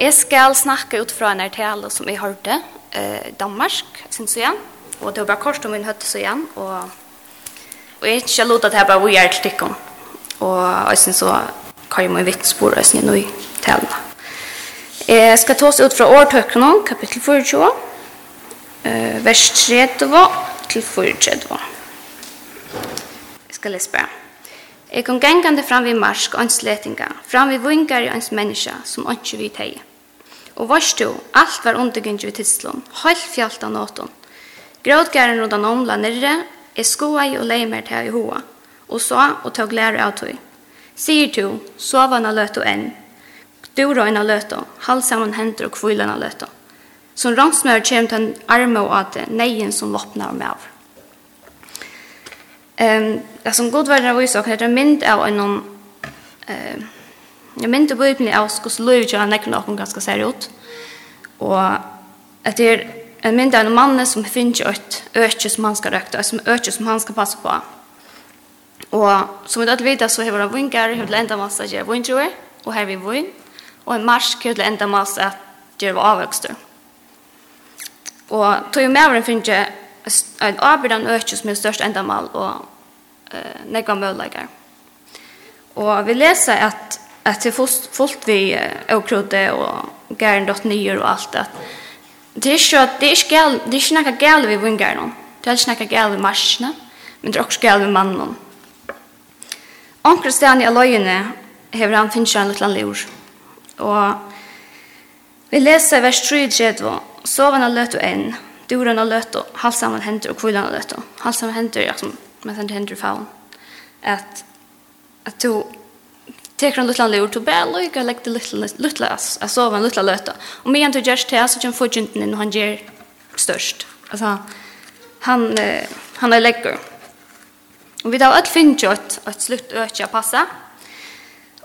jeg skal snakke ut fra en artale som jeg hørte, eh, Danmark, synes jeg. Og det var bare kort om min høtte så igjen, og, og jeg ikke lot at jeg bare var hjertelig tikkum. Og jeg synes så kan jeg må vittspore oss nå i talene. Jeg skal ta oss ut fra årtøkene, kapittel 24, eh, vers 30 til 34. Jeg skal lese bare. Jeg kom gengande fram vid marsk, ans letinga, fram vid vingar i ens menneska, som ikke vi teie. Og varst du, alt var undergynnt ved tidslån, halv fjalt av nåten. Grådgæren rundt han omla nirre, jeg skoa i og leimer til i hoa, og så og tog lære av tog. Sier du, sovana løt og enn. Du røyna løt og, halv sammen hender og kvillana løt og. Som ransmør kjem til en arme og ate, neien som loppnar med av. Um, det som god verden av viser, er det mynd av en um, Jeg mynte på utmynning av hvordan livet gjør han nekker noen ganske ser ut. Og etter en mynd av en mann som finner et øke som han skal røkte, som øke som han skal passe på. Og som vi da vet så har vi vinkar har vi enda masse gjør vingeroer, og her vi vinn. Og en marsk har vi enda masse gjør avvøkster. Og tog jo med hvordan finner en avbyrden øke som er størst enda mal og eh, negva mølleger. Og vi leser at att det fullt fullt vi okrote och gärn dot nyer och allt att det är så att det är skal det är snacka gal vi vingar någon det är snacka gal vi marsna men det är också gal vi mannen Onkel Stanley Aloyne hever han finnes en liten lur. Og vi leser vers 3 i tredje, soven har løtt og en, duren har løtt og halsen har hendt og kvillen har løtt og halsen har hendt og men sen händer og faun. att at du teker en liten lur til bæl, og jeg legger liten ass, jeg sover en liten løte. Og med en til Gjers til, så kommer forgjenten inn, og han ger størst. Altså, han, han er legger. Og vi da har alt finnet jo et, et slutt øke.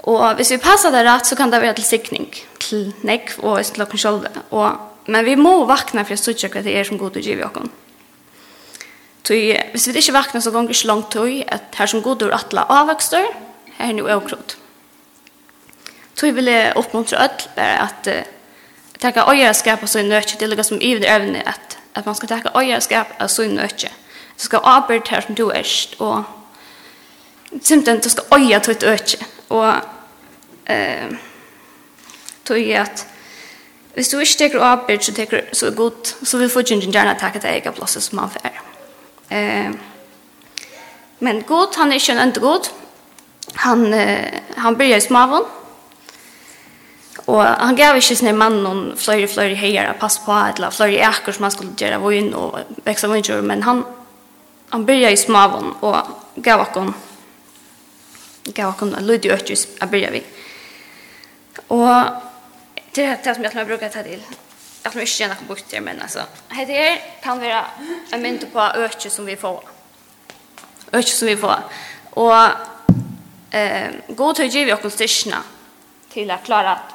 Og hvis vi passar det rett, så kan det vara til sikning, til nekv og til dere selv. Og, men vi må vakna for å støtte det er som god vi dere. Tui, hvis vi ikke vakna så gonger ikke langt tui, at her som god ur atla avvokster, her er nu avkrot tog vil jeg oppmuntre öll bare at uh, takka øyerskap av sin nøtje, det er som i det evne at, at man skal takka øyerskap av sin nøtje. Du skal arbeid her som du erst, og simpelthen du skal øye til et øtje, og uh, tog at hvis du ikke teker arbeid, så teker så godt, så vil fortjenten gjerne takka til eget plass som man får Eh, men god, han er ikke en enda god, han, eh, han blir i smavån, Og han gav ikke sånne mann noen flere, flere heier å passe på, eller flere eker som han skulle gjøre vun og vekse vunnkjør, men han, han byrja i smaven og gav okken gav okken en lydig økjus å byrja vi. Og det er det som jeg har brukt det til. Jeg har ikke gjerne bort det, men altså. Hette her kan være en mynd på økjus som vi får. Økjus som vi får. Og eh, god til å gi vi okken styrkene til å klare at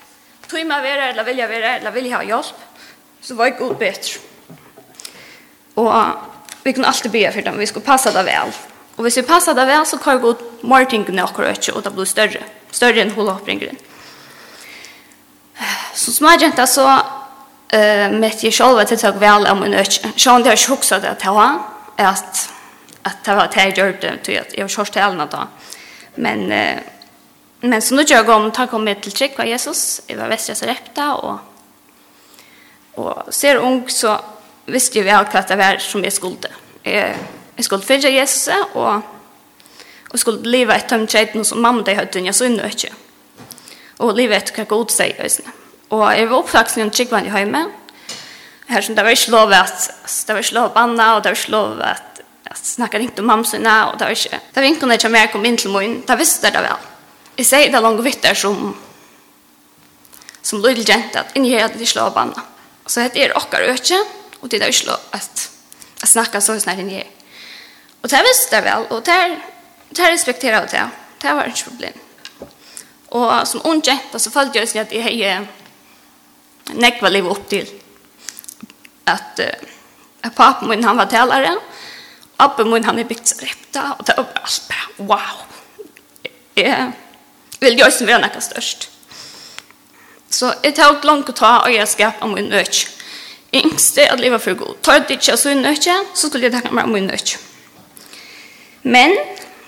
tøyma være, eller vilja vera, eller vilja ha hjelp, så var jeg god bedre. Og vi kunne alltid be for dem, vi skulle passe det vel. Og hvis vi passa det vel, så kan vi gå mer ting tingene akkurat ikke, og det blir større, større enn hula oppringeren. Så som jeg jenta så uh, mitt jeg selv at jeg tok vel om en økje. Sjøen det har ikke hukset det til å at, at det var det jeg gjør det, at jeg har kjørt til elna da. Men uh, Men så nu jag om ta kom med till trick Jesus i var västra Sarepta och och ser ung så visste ju väl att det var som jag skulle. Eh jag skulle följa Jesus och och skulle leva ett tömt chat som mamma det hade jag så inne inte. Och leva ett kan god sig ösna. Och jag var uppvuxen i en trick var i hemma. Här som det var inte lov att det var inte lov att banna och det var inte lov att Jag snackade inte om mamma sina och det var inte. Det var inte när jag kom in till mig. Det visste det väl. Jeg sier det langt vitt der som som lydel jente at inni her at de slår banna. Så det er okkar økje, og det er ikke at jeg snakker så snart inni her. Og det visste jeg vel, og det respekterer jeg det. Det var ikke problem. Og som ung jente så følte jeg at jeg har nekva liv opp til at uh, papen min han var talare, appen min han er bygd repta, og det var alt bra. Wow! Jeg, vil jeg som være noe størst. Så jeg tar langt å ta og jeg skap om min nøk. Jeg yngste at livet for god. Tar jeg ikke så nøk, så skulle jeg tenke meg om min nøk. Men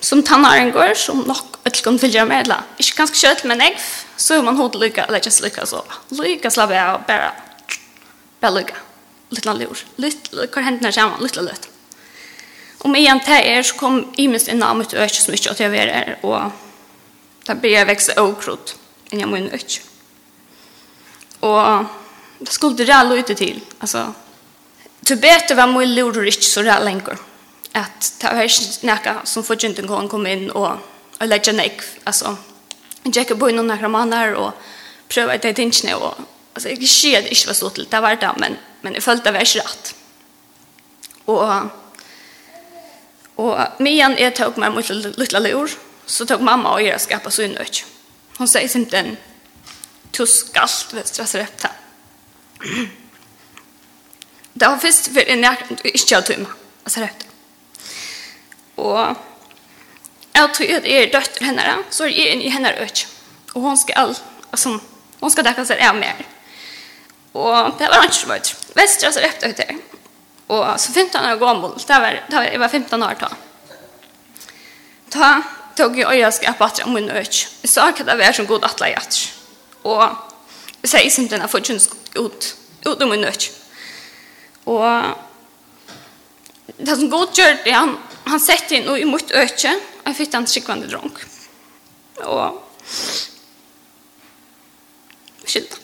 som tannaren går, som nok ikke kan fylgjøre med, eller ikke ganske kjøtt, men jeg, så er man hodet lykke, eller ikke lykke, så lykke slapp jeg og bare, bare lykke. Litt av lur. Litt, hva hendene kommer, litt av løtt. Om igjen til er, så kom Imes inn av mitt øke som ikke at jeg er, og Det började växa okrot än jag mun öch. Og det skulle det ralla ute til. Altså, til bete var mye lur ikke så rælle lenger. At det var ikke noe som får inte gå komma inn og, og legge nek. Altså, jeg gikk på noen månader manner og prøve det inte Og, altså, jeg jag ser det ikke var så til. det var det men men jeg følte det var ikke rett. Og, og medan jeg tok meg mot lilla lur så tog mamma och jag skapa så in och hon säger sin du skalt vet stressa repta det var först för en jag inte jag tumma alltså rätt och jag tror att är dotter henne så är jag i henne öch och hon ska all alltså hon ska täcka sig är mer och det var inte så mycket västra så rätt ut där och så 15 år gammal det var det var 15 år då ta tog jeg øyeskapen på at jeg min øk. Jeg sa ikke det var som god atle i at. Og jeg sier som denne fortjens ut, ut om min øk. Og det som god gjør det, han, han sette inn i mot øyne, og jeg fikk han skikkvande dronk. Og skylda.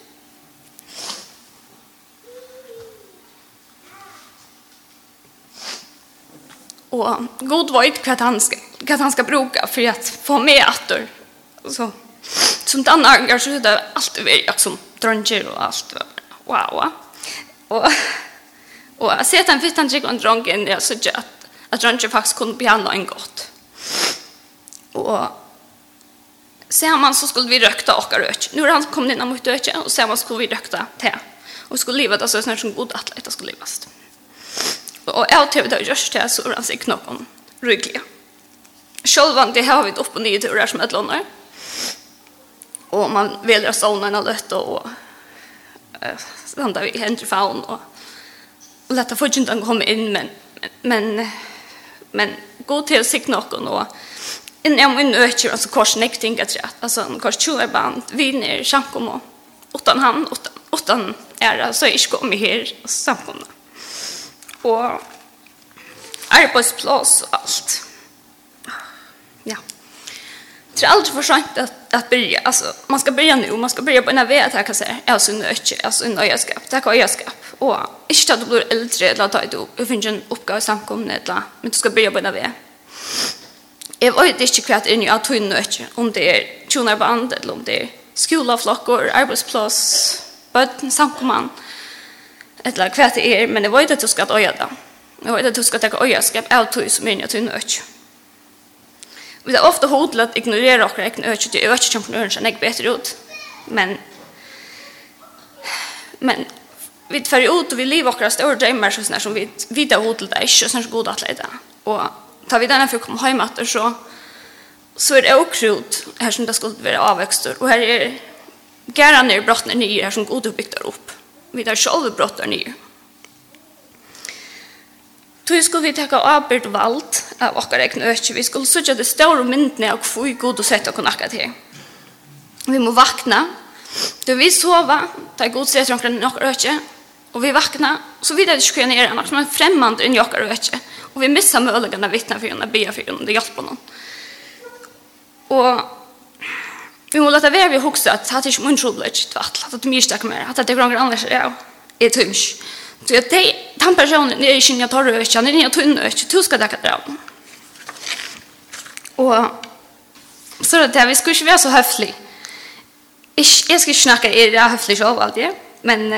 Och god vet inte vad han ska, vad han ska bruka för att få med att Så som den angår så är det alltid vi liksom dronger och allt. Wow. Och och jag ser att han fick han gick under dröngen jag så att att dronger faktiskt kunde behandla en gott. Och ser man så skulle vi rökta och rök. Nu har han kommit in mot rökta och ser man skulle vi rökta te. Och skulle livet alltså snart som god att det skulle livast. Og jeg til det gjørs til så er han sikkert noen ryggelig. Sjølvan det har vi opp og nye turer som et låner. Og man velger stålene løtt og uh, da vi henter faun og, og lette fortjenten komme inn, men, men, men god til å sikre noen og inn i min øker, altså kors nekting etter at, altså kors tjoverband, viner, sjankom og utan han, utan, utan æra, så er jeg ikke kommet her samkomne og arbeidsplass og alt. Ja. Det är aldri for sent att, att byrja. Alltså, man ska börja nu. Man ska börja på en av er. Det kan säga. Jeg har inte. Jag jeg har Jag øyeskap, Det er kan jag ska. Och inte att du blir eldre, Eller at du finner en oppgave i samkomne. Eller, men du ska börja på en av er. Jag vet ikke hva det är nu. Jag tror inte. Om det är tjonarband. Eller om det är skolaflockor. arbeidsplass, bøtten, Samkomman eller hva det er, men jeg vet at du skal øye det. Jeg vet at du skal ta øye skap av tog som er til nødt. Vi er ofte hodet til å ignorere dere, ikke nødt til å øye kjempnøren, så jeg bedre ut. Men, men vi tar ut og vi lever dere større drømmer, sånn som vi vet at hodet til det, ikke sånn god at det. Og tar vi denne for å komme hjem etter, så, så er det også ut her som det skulle være avvekster, og her er gærene i brottene nye her som god oppbygter opp vi tar sjølve brottar nye. Tog skulle vi takka avbyrd vald av okkar egn økje. Vi skulle sutja det større myndene av hvor god og sett okkar akkurat her. Vi må vakna. Da vi sova, er god sett okkar okkar økje, og vi vakna, så vi det ikke kunne gjøre nere annars, men fremmand enn okkar økje. Og vi missar møllegane vittna for henne, be for henne, det hjelper noen. Og Vi må låta være vi huske at det er ikke min troblet, det at det er mye stakk mer, at det er grann annars, ja, jeg tror ikke. Så jeg tenker, den personen er ikke nye torre ikke, han er nye tunne ikke, du skal dekka dra. Og så er det det, vi skal ikke være så høflig. Jeg skal ikke snakke, jeg er høflig selv alltid, men,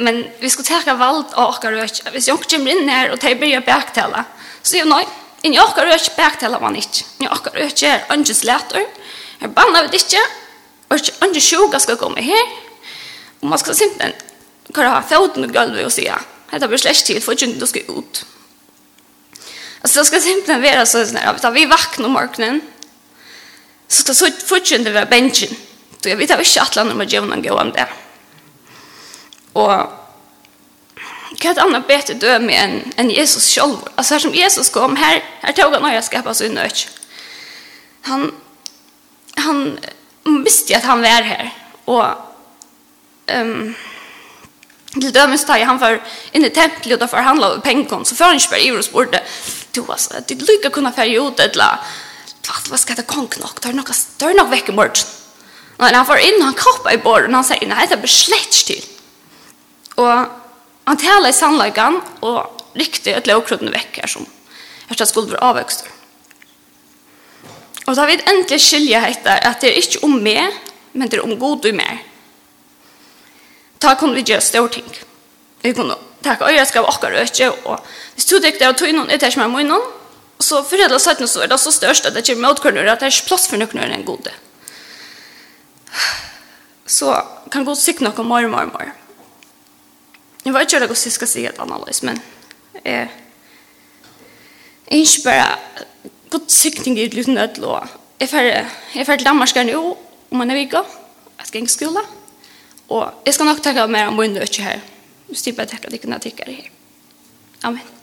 men vi skal tenke valg av åker ikke. Hvis jeg kommer inn her og de begynner å baktale, så sier jeg nei, inn i åker ikke baktale man ikke. Inn i åker ikke er ønskes leter, Her banna vi det ikke, og ikke sjuka skal komme her, og man skal simpelthen kan ha foten og gulvet og sier, dette blir slett tid, for ikke du skal ut. Altså, det skal simpelthen være sånn at vi vakner om morgenen, så skal så fortjente være bensjen. Så jeg vet ikke at landet må gjøre noen gå om det. Og hva er et annet bedre døme enn en Jesus selv? Altså her som Jesus kom, her, her tog han å gjøre skapet sin nødt. Han, han visste att han var här. Och ehm um, till dömes tar han för in i templet och förhandla om pengkon så för han spär i och sporte du alltså det lycka kunna färja ut ett la vad vad ska det konk nog där några där nog vecka mord och han får in han koppar i borden han säger nej det är slett till och han talar i sannligen och riktigt ett lågkrutna veckor som jag tror skulle vara avväxter. Og da vil endelig skilje etter at det er ikke om meg, men det er om god og mer. Da kunne vi gjøre større ting. Vi kunne takke øye skal åker øke, og hvis du dikter av tog noen, er det ikke mer munnen, så for hele søttene så er det så størst at det ikke er møtkørner, at det er ikke plass for noen enn gode. Så kan god sikt noe mer, og mer, og mer. Jeg vet ikke hva jeg skal si et annerledes, men jeg, jeg ikke bare god sikning i liten ødel, og jeg er jeg fer til Danmark nå om man er vik, jeg skal ikke skole, og jeg skal nok takke mer om min nødvendig her, hvis de bare tenker at de kunne takke her. Amen.